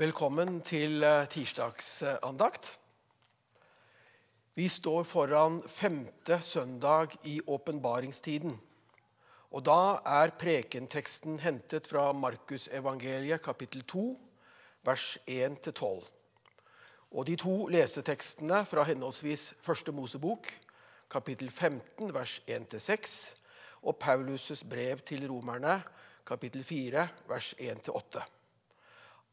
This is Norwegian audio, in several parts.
Velkommen til eh, tirsdagsandakt. Vi står foran femte søndag i åpenbaringstiden. Og da er prekenteksten hentet fra Markusevangeliet kapittel 2, vers 1-12. Og de to lesetekstene fra henholdsvis Første Mosebok, kapittel 15, vers 1-6, og Paulus' brev til romerne, kapittel 4, vers 1-8.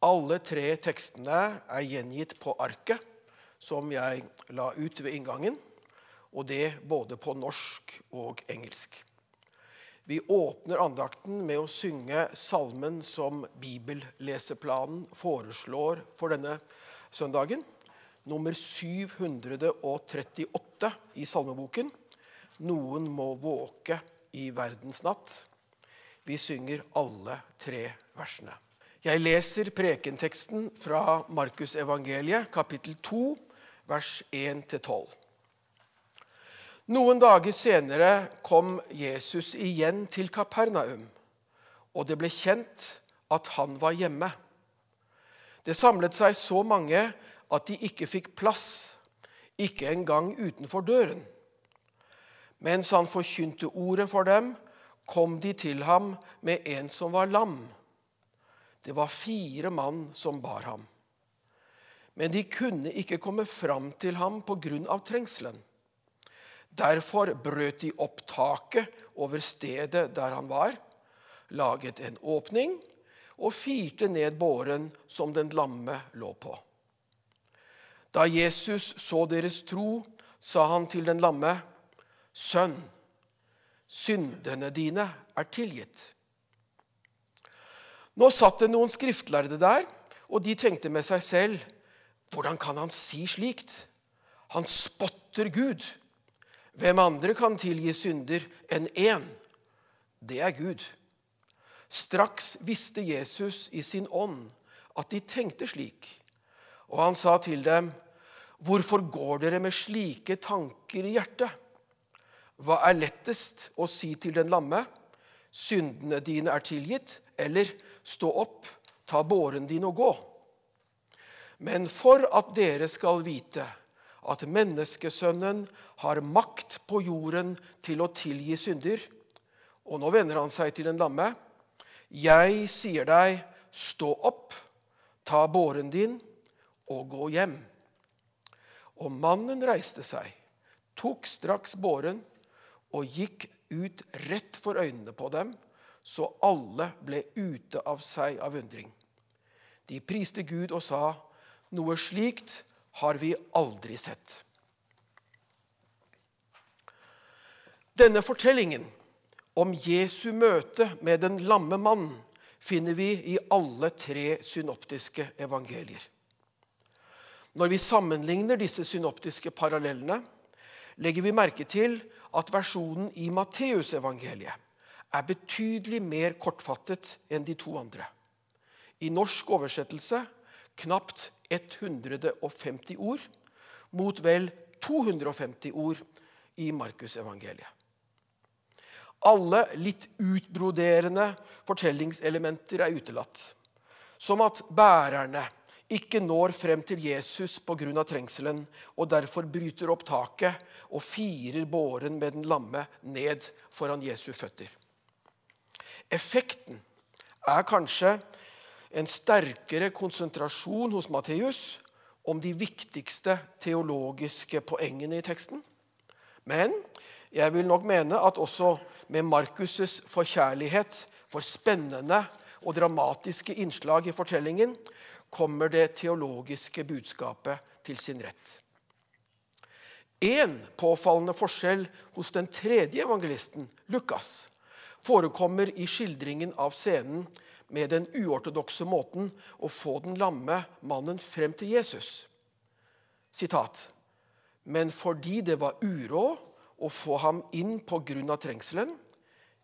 Alle tre tekstene er gjengitt på arket som jeg la ut ved inngangen, og det både på norsk og engelsk. Vi åpner andakten med å synge salmen som bibelleseplanen foreslår for denne søndagen. Nummer 738 i salmeboken. 'Noen må våke i verdens natt'. Vi synger alle tre versene. Jeg leser prekenteksten fra Markusevangeliet, kapittel 2, vers 1-12. Noen dager senere kom Jesus igjen til Kapernaum, og det ble kjent at han var hjemme. Det samlet seg så mange at de ikke fikk plass, ikke engang utenfor døren. Mens han forkynte ordet for dem, kom de til ham med en som var lam. Det var fire mann som bar ham. Men de kunne ikke komme fram til ham av trengselen. Derfor brøt de opp taket over stedet der han var, laget en åpning og firte ned båren som den lamme lå på. Da Jesus så deres tro, sa han til den lamme, 'Sønn, syndene dine er tilgitt.' Nå satt det noen skriftlærde der, og de tenkte med seg selv, 'Hvordan kan han si slikt?' Han spotter Gud. Hvem andre kan tilgi synder enn én? Det er Gud. Straks visste Jesus i sin ånd at de tenkte slik, og han sa til dem, 'Hvorfor går dere med slike tanker i hjertet?' Hva er lettest å si til den lamme? 'Syndene dine er tilgitt', eller 'Stå opp, ta båren din og gå'? Men for at dere skal vite at menneskesønnen har makt på jorden til å tilgi synder. Og nå vender han seg til den lamme. Jeg sier deg, stå opp, ta båren din og gå hjem. Og mannen reiste seg, tok straks båren og gikk ut rett for øynene på dem, så alle ble ute av seg av undring. De priste Gud og sa, noe slikt har vi aldri sett. Denne fortellingen om Jesu møte med den lamme mann finner vi i alle tre synoptiske evangelier. Når vi sammenligner disse synoptiske parallellene, legger vi merke til at versjonen i Matteusevangeliet er betydelig mer kortfattet enn de to andre. I norsk oversettelse knapt 150 ord mot vel 250 ord i Markusevangeliet. Alle litt utbroderende fortellingselementer er utelatt. Som at bærerne ikke når frem til Jesus pga. trengselen og derfor bryter opp taket og firer båren med den lamme ned foran Jesu føtter. Effekten er kanskje en sterkere konsentrasjon hos Matteus om de viktigste teologiske poengene i teksten. Men jeg vil nok mene at også med Markus' forkjærlighet for spennende og dramatiske innslag i fortellingen kommer det teologiske budskapet til sin rett. En påfallende forskjell hos den tredje evangelisten, Lukas, forekommer i skildringen av scenen med den uortodokse måten å få den lamme mannen frem til Jesus. Sitat. Men fordi det var uråd å få ham inn pga. trengselen,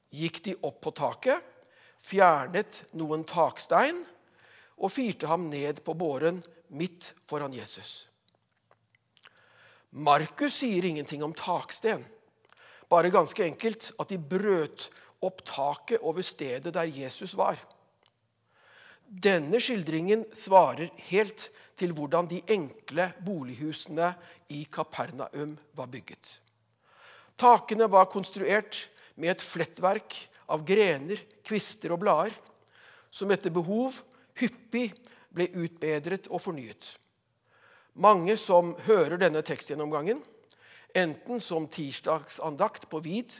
gikk de opp på taket, fjernet noen takstein og firte ham ned på båren midt foran Jesus. Markus sier ingenting om taksten, bare ganske enkelt at de brøt opp taket over stedet der Jesus var. Denne skildringen svarer helt til hvordan de enkle bolighusene i Kapernaum var bygget. Takene var konstruert med et flettverk av grener, kvister og blader, som etter behov hyppig ble utbedret og fornyet. Mange som hører denne tekstgjennomgangen, enten som tirsdagsandakt på Vid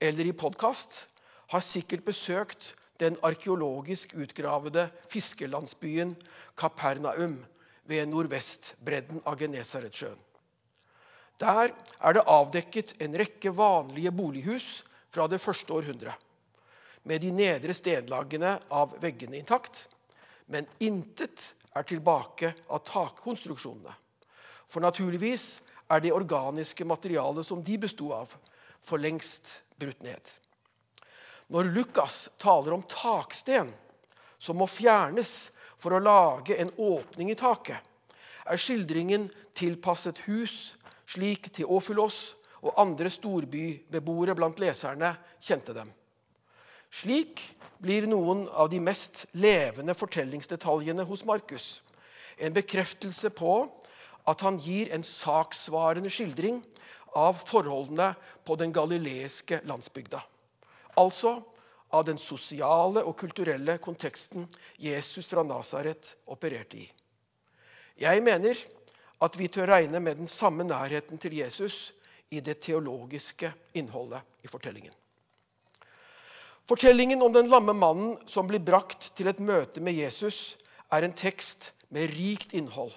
eller i podkast, har sikkert besøkt den arkeologisk utgravede fiskelandsbyen Kapernaum ved nordvestbredden av Genesaretsjøen. Der er det avdekket en rekke vanlige bolighus fra det første århundret, med de nedre stenlagene av veggene intakt, men intet er tilbake av takkonstruksjonene. For naturligvis er det organiske materialet som de besto av, for lengst brutt ned. Når Lukas taler om taksten som må fjernes for å lage en åpning i taket, er skildringen tilpasset hus slik Teofilos og andre storbybeboere blant leserne kjente dem. Slik blir noen av de mest levende fortellingsdetaljene hos Markus en bekreftelse på at han gir en saksvarende skildring av forholdene på den galileiske landsbygda. Altså av den sosiale og kulturelle konteksten Jesus fra Nasaret opererte i. Jeg mener at vi tør regne med den samme nærheten til Jesus i det teologiske innholdet i fortellingen. Fortellingen om den lamme mannen som blir brakt til et møte med Jesus, er en tekst med rikt innhold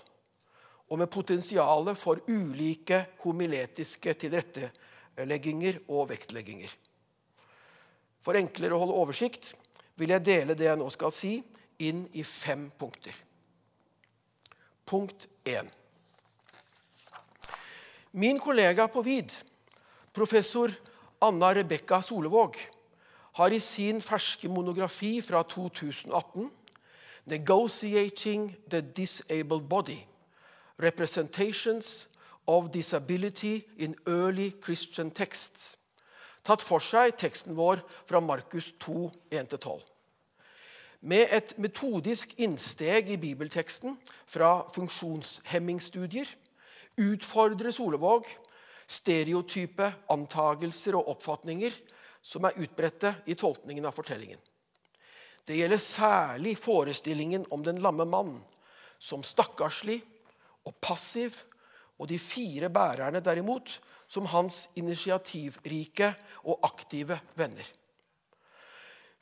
og med potensial for ulike homiletiske tilrettelegginger og vektlegginger. For enklere å holde oversikt vil jeg dele det jeg nå skal si, inn i fem punkter. Punkt 1. Min kollega på VID, professor Anna Rebekka Solevåg, har i sin ferske monografi fra 2018, 'Negotiating the Disabled Body', Representations of Disability in Early Christian Texts, tatt for seg teksten vår fra Markus 2, 1-12. Med et metodisk innsteg i bibelteksten fra funksjonshemmingsstudier utfordrer Solevåg stereotype antagelser og oppfatninger som er utbredte i tolkningen av fortellingen. Det gjelder særlig forestillingen om den lamme mann som stakkarslig og passiv, og de fire bærerne derimot som hans initiativrike og aktive venner.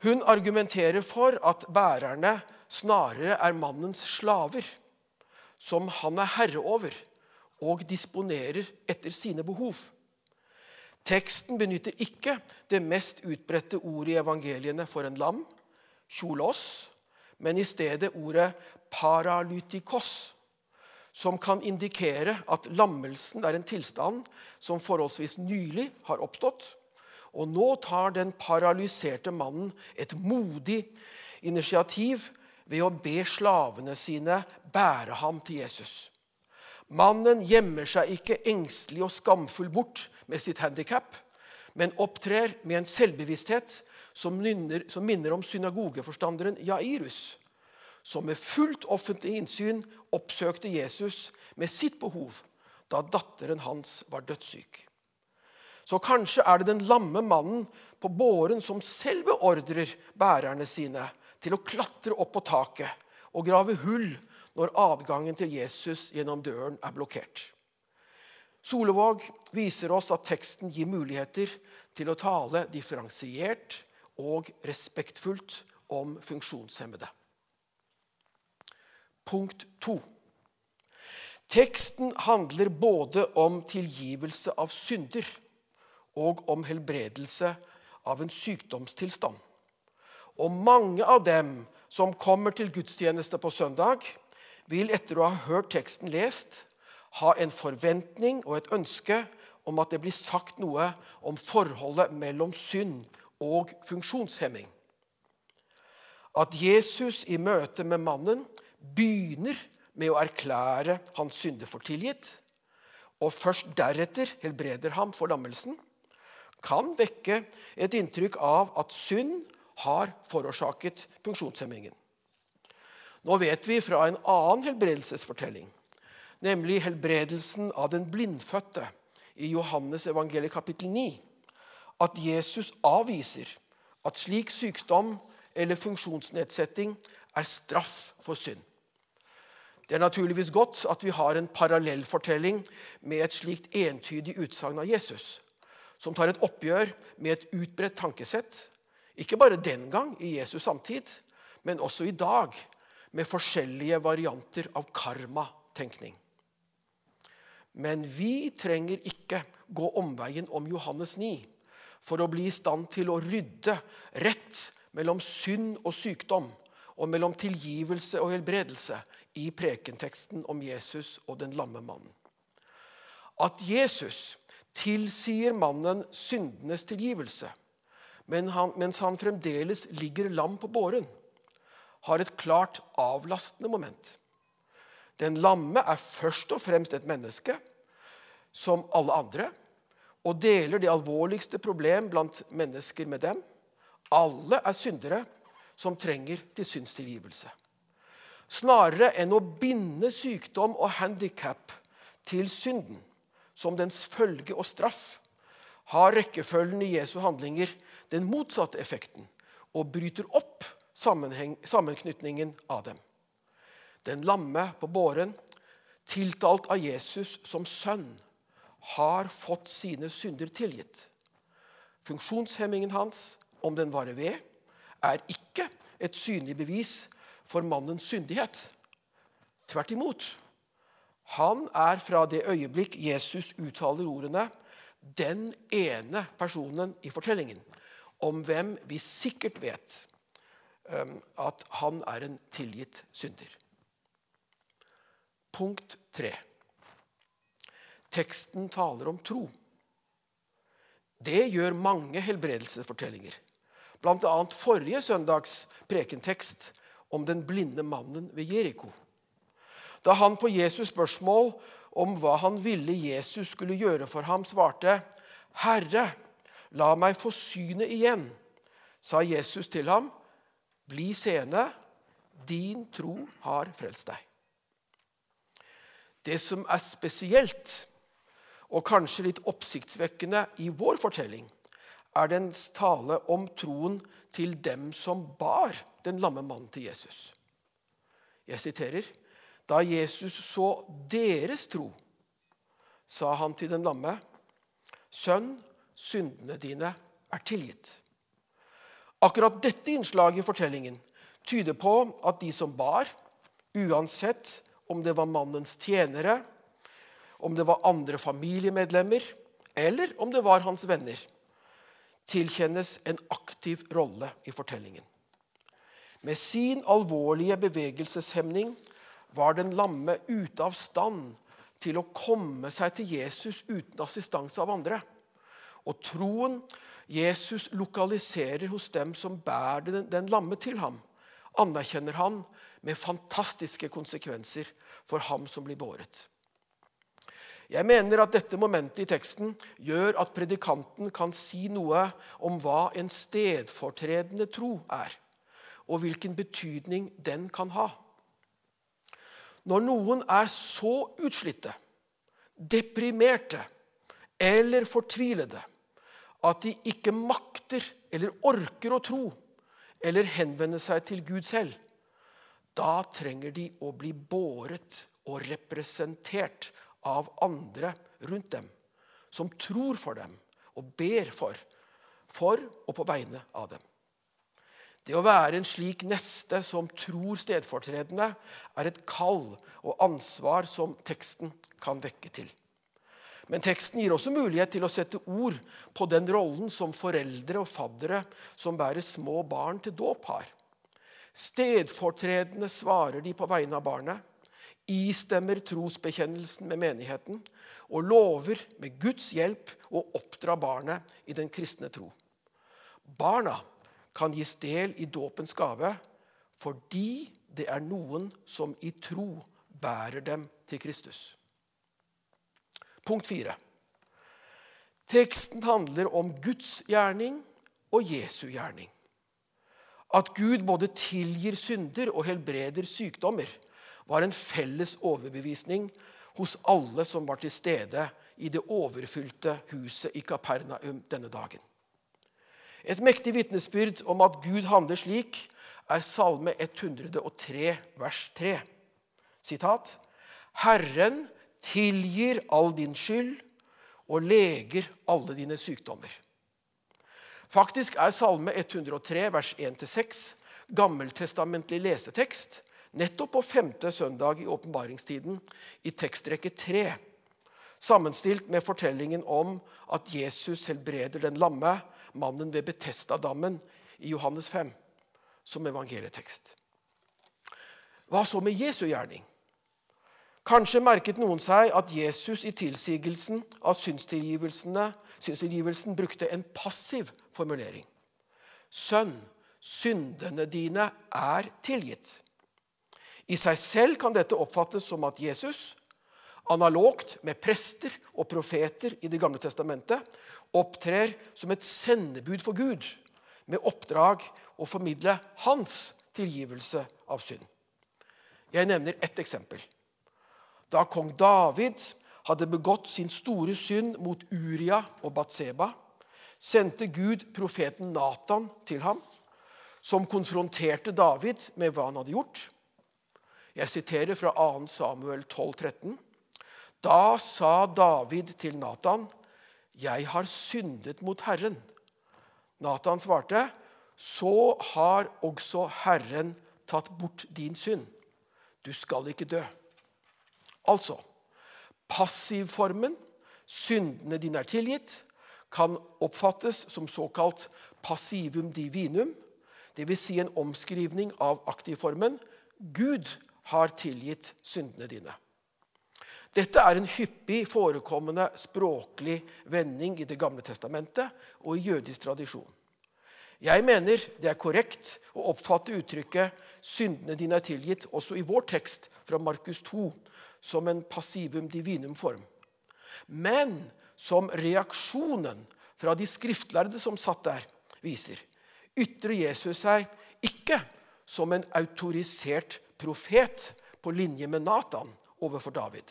Hun argumenterer for at bærerne snarere er mannens slaver, som han er herre over og disponerer etter sine behov. Teksten benytter ikke det mest utbredte ordet i evangeliene for en lam, kjolos, men i stedet ordet paralytikos, som kan indikere at lammelsen er en tilstand som forholdsvis nylig har oppstått. Og nå tar den paralyserte mannen et modig initiativ ved å be slavene sine bære ham til Jesus. Mannen gjemmer seg ikke engstelig og skamfull bort med sitt handikap, men opptrer med en selvbevissthet som, nynner, som minner om synagogeforstanderen Jairus, som med fullt offentlig innsyn oppsøkte Jesus med sitt behov da datteren hans var dødssyk. Så kanskje er det den lamme mannen på båren som selv beordrer bærerne sine til å klatre opp på taket og grave hull når adgangen til Jesus gjennom døren er blokkert. Solevåg viser oss at teksten gir muligheter til å tale differensiert og respektfullt om funksjonshemmede. Punkt to. Teksten handler både om tilgivelse av synder og om helbredelse av en sykdomstilstand. Og mange av dem som kommer til gudstjeneste på søndag, vil etter å ha hørt teksten lest ha en forventning og et ønske om at det blir sagt noe om forholdet mellom synd og funksjonshemming. At Jesus i møte med mannen begynner med å erklære hans synder for tilgitt, og først deretter helbreder ham for lammelsen, kan vekke et inntrykk av at synd har forårsaket funksjonshemmingen. Nå vet vi fra en annen helbredelsesfortelling, nemlig helbredelsen av den blindfødte i Johannes evangeliet kapittel 9, at Jesus avviser at slik sykdom eller funksjonsnedsetting er straff for synd. Det er naturligvis godt at vi har en parallellfortelling med et slikt entydig utsagn av Jesus, som tar et oppgjør med et utbredt tankesett, ikke bare den gang i Jesus samtid, men også i dag, med forskjellige varianter av karma-tenkning. Men vi trenger ikke gå omveien om Johannes 9 for å bli i stand til å rydde rett mellom synd og sykdom og mellom tilgivelse og helbredelse i prekenteksten om Jesus og den lamme mannen. At Jesus tilsier mannen syndenes tilgivelse, mens han fremdeles ligger lam på båren, har et klart avlastende moment. Den lamme er først og fremst et menneske, som alle andre, og deler det alvorligste problem blant mennesker med dem. Alle er syndere som trenger til synstilgivelse. Snarere enn å binde sykdom og handikap til synden som dens følge og straff, har rekkefølgen i Jesu handlinger den motsatte effekten og bryter opp sammenknytningen av dem. Den lamme på båren, tiltalt av Jesus som sønn, har fått sine synder tilgitt. Funksjonshemmingen hans, om den varer ved, er ikke et synlig bevis for mannens syndighet. Tvert imot. Han er fra det øyeblikk Jesus uttaler ordene, den ene personen i fortellingen om hvem vi sikkert vet um, at han er en tilgitt synder. Punkt tre. Teksten taler om tro. Det gjør mange helbredelsesfortellinger. Bl.a. forrige søndags prekentekst om den blinde mannen ved Jeriko. Da han på Jesus' spørsmål om hva han ville Jesus skulle gjøre for ham, svarte, 'Herre, la meg få synet igjen', sa Jesus til ham, 'Bli seende, din tro har frelst deg'. Det som er spesielt, og kanskje litt oppsiktsvekkende i vår fortelling, er dens tale om troen til dem som bar den lamme mannen til Jesus. Jeg siterer Da Jesus så deres tro, sa han til den lamme, Sønn, syndene dine er tilgitt. Akkurat dette innslaget i fortellingen tyder på at de som bar, uansett om det var mannens tjenere, om det var andre familiemedlemmer, eller om det var hans venner, tilkjennes en aktiv rolle i fortellingen. Med sin alvorlige bevegelseshemning var den lamme ute av stand til å komme seg til Jesus uten assistanse av andre. Og troen Jesus lokaliserer hos dem som bærer den, den lamme til ham, anerkjenner han med fantastiske konsekvenser for ham som blir båret. Jeg mener at dette momentet i teksten gjør at predikanten kan si noe om hva en stedfortredende tro er, og hvilken betydning den kan ha. Når noen er så utslitte, deprimerte eller fortvilede at de ikke makter eller orker å tro eller henvende seg til Gud selv, da trenger de å bli båret og representert av andre rundt dem, som tror for dem og ber for, for og på vegne av dem. Det å være en slik neste som tror stedfortredende, er et kall og ansvar som teksten kan vekke til. Men teksten gir også mulighet til å sette ord på den rollen som foreldre og faddere som bærer små barn til dåp, har. Stedfortredende svarer de på vegne av barnet istemmer trosbekjennelsen med menigheten og lover med Guds hjelp å oppdra barnet i den kristne tro. Barna kan gis del i dåpens gave fordi det er noen som i tro bærer dem til Kristus. Punkt fire. Teksten handler om Guds gjerning og Jesu gjerning. At Gud både tilgir synder og helbreder sykdommer, var en felles overbevisning hos alle som var til stede i det overfylte huset i Kapernaum denne dagen. Et mektig vitnesbyrd om at Gud handler slik, er Salme 103, vers 3. Sitat. Herren tilgir all din skyld og leger alle dine sykdommer. Faktisk er Salme 103, vers 1-6, gammeltestamentlig lesetekst nettopp på femte søndag i åpenbaringstiden i tekstrekke tre, sammenstilt med fortellingen om at Jesus helbreder den lamme mannen ved Betestadammen i Johannes 5, som evangelietekst. Hva så med Jesu gjerning? Kanskje merket noen seg at Jesus i tilsigelsen av synstilgivelsen brukte en passiv formulering. Sønn, syndene dine er tilgitt. I seg selv kan dette oppfattes som at Jesus, analogt med prester og profeter i Det gamle testamentet, opptrer som et sendebud for Gud med oppdrag å formidle hans tilgivelse av synd. Jeg nevner ett eksempel. Da kong David hadde begått sin store synd mot Uria og Batseba, sendte Gud profeten Natan til ham, som konfronterte David med hva han hadde gjort. Jeg siterer fra 2. Samuel 12, 13. Da sa David til Natan, 'Jeg har syndet mot Herren.' Natan svarte, 'Så har også Herren tatt bort din synd. Du skal ikke dø.' Altså passivformen 'syndene dine er tilgitt' kan oppfattes som såkalt passivum divinum, dvs. Si en omskrivning av aktivformen 'Gud har tilgitt syndene dine'. Dette er en hyppig forekommende språklig vending i Det gamle testamentet og i jødisk tradisjon. Jeg mener det er korrekt å oppfatte uttrykket 'syndene dine er tilgitt' også i vår tekst fra Markus 2, som en passivum divinum-form. Men som reaksjonen fra de skriftlærde som satt der, viser, ytrer Jesus seg ikke som en autorisert profet på linje med Natan overfor David.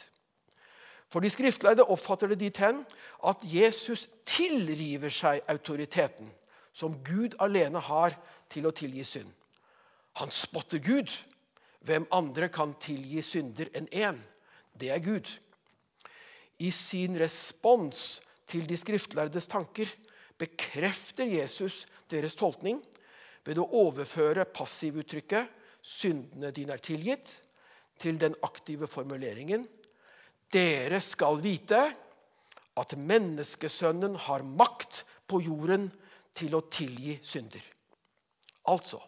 For de skriftleide oppfatter det dit hen at Jesus tilriver seg autoriteten som Gud alene har til å tilgi synd. Han spotter Gud. Hvem andre kan tilgi synder enn én? det er Gud. I sin respons til de skriftlærdes tanker bekrefter Jesus deres tolkning ved å overføre passivuttrykket 'syndene dine er tilgitt' til den aktive formuleringen 'Dere skal vite at menneskesønnen har makt på jorden til å tilgi synder'. Altså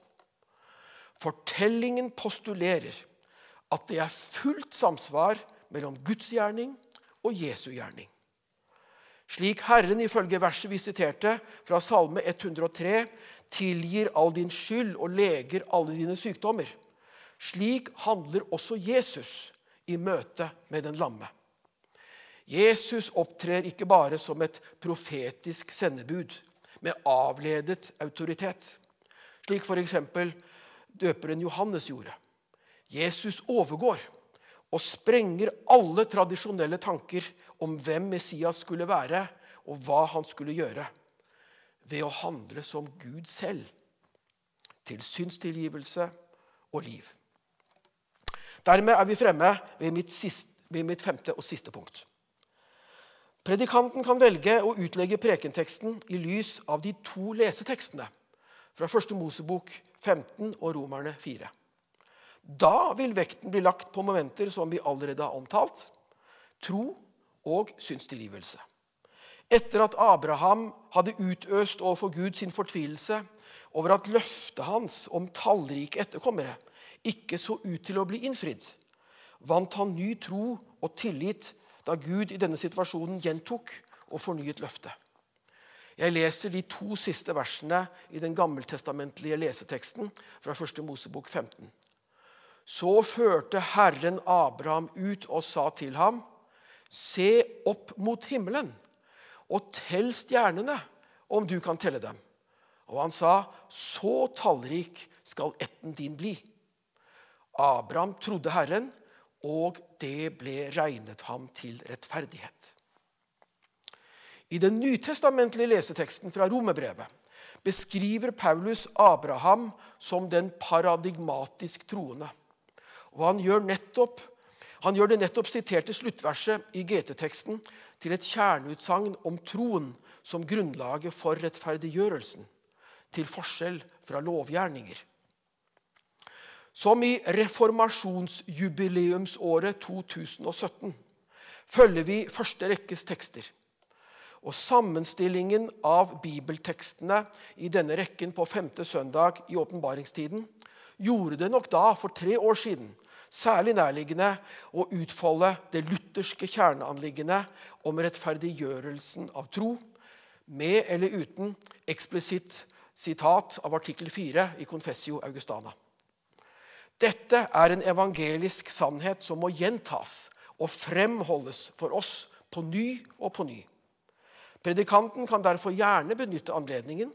Fortellingen postulerer at det er fullt samsvar mellom Guds gjerning og Jesu gjerning. Slik Herren ifølge verset vi siterte fra Salme 103 tilgir all din skyld og leger alle dine sykdommer. Slik handler også Jesus i møte med den lamme. Jesus opptrer ikke bare som et profetisk sendebud med avledet autoritet, slik f.eks. døperen Johannes gjorde. Jesus overgår og sprenger alle tradisjonelle tanker om hvem Messias skulle være, og hva han skulle gjøre, ved å handle som Gud selv, til synstilgivelse og liv. Dermed er vi fremme ved mitt, siste, ved mitt femte og siste punkt. Predikanten kan velge å utlegge prekenteksten i lys av de to lesetekstene fra 1. Mosebok 15 og Romerne 4. Da vil vekten bli lagt på momenter som vi allerede har omtalt tro og synstilgivelse. Etter at Abraham hadde utøst overfor Gud sin fortvilelse over at løftet hans om tallrike etterkommere ikke så ut til å bli innfridd, vant han ny tro og tillit da Gud i denne situasjonen gjentok og fornyet løftet. Jeg leser de to siste versene i den gammeltestamentlige leseteksten fra 1. Mosebok 15. Så førte Herren Abraham ut og sa til ham, Se opp mot himmelen og tell stjernene, om du kan telle dem. Og han sa, 'Så tallrik skal etten din bli.' Abraham trodde Herren, og det ble regnet ham til rettferdighet. I den nytestamentlige leseteksten fra Romerbrevet beskriver Paulus Abraham som den paradigmatisk troende. Og han gjør, nettopp, han gjør det nettopp siterte sluttverset i GT-teksten til et kjerneutsagn om troen som grunnlaget for rettferdiggjørelsen, til forskjell fra lovgjerninger. Som i reformasjonsjubileumsåret 2017 følger vi første rekkes tekster. Og Sammenstillingen av bibeltekstene i denne rekken på femte søndag i åpenbaringstiden gjorde det nok da, for tre år siden, særlig nærliggende å utfolde det lutherske kjerneanliggende om rettferdiggjørelsen av tro, med eller uten eksplisitt sitat av artikkel 4 i Confessio Augustana. Dette er en evangelisk sannhet som må gjentas og fremholdes for oss på ny og på ny. Predikanten kan derfor gjerne benytte anledningen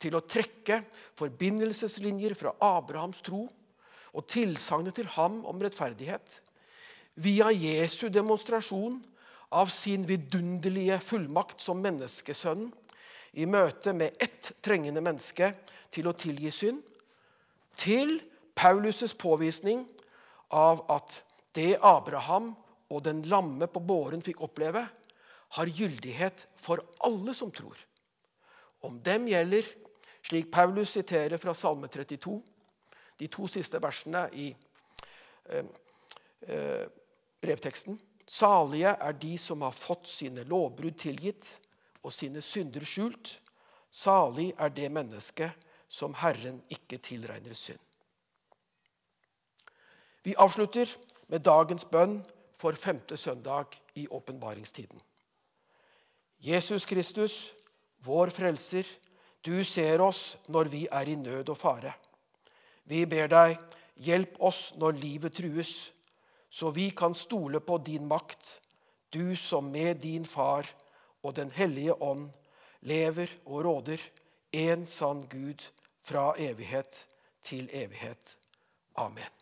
til å trekke forbindelseslinjer fra Abrahams tro og tilsagnet til ham om rettferdighet via Jesu demonstrasjon av sin vidunderlige fullmakt som menneskesønn i møte med ett trengende menneske til å tilgi synd, til Paulus' påvisning av at det Abraham og den lamme på båren fikk oppleve, har gyldighet for alle som tror. Om dem gjelder, slik Paulus siterer fra Salme 32, de to siste versene i eh, eh, brevteksten Salige er de som har fått sine lovbrudd tilgitt og sine synder skjult. Salig er det mennesket som Herren ikke tilregner synd. Vi avslutter med dagens bønn for femte søndag i åpenbaringstiden. Jesus Kristus, vår frelser, du ser oss når vi er i nød og fare. Vi ber deg, hjelp oss når livet trues, så vi kan stole på din makt, du som med din Far og Den hellige ånd lever og råder, en sann Gud fra evighet til evighet. Amen.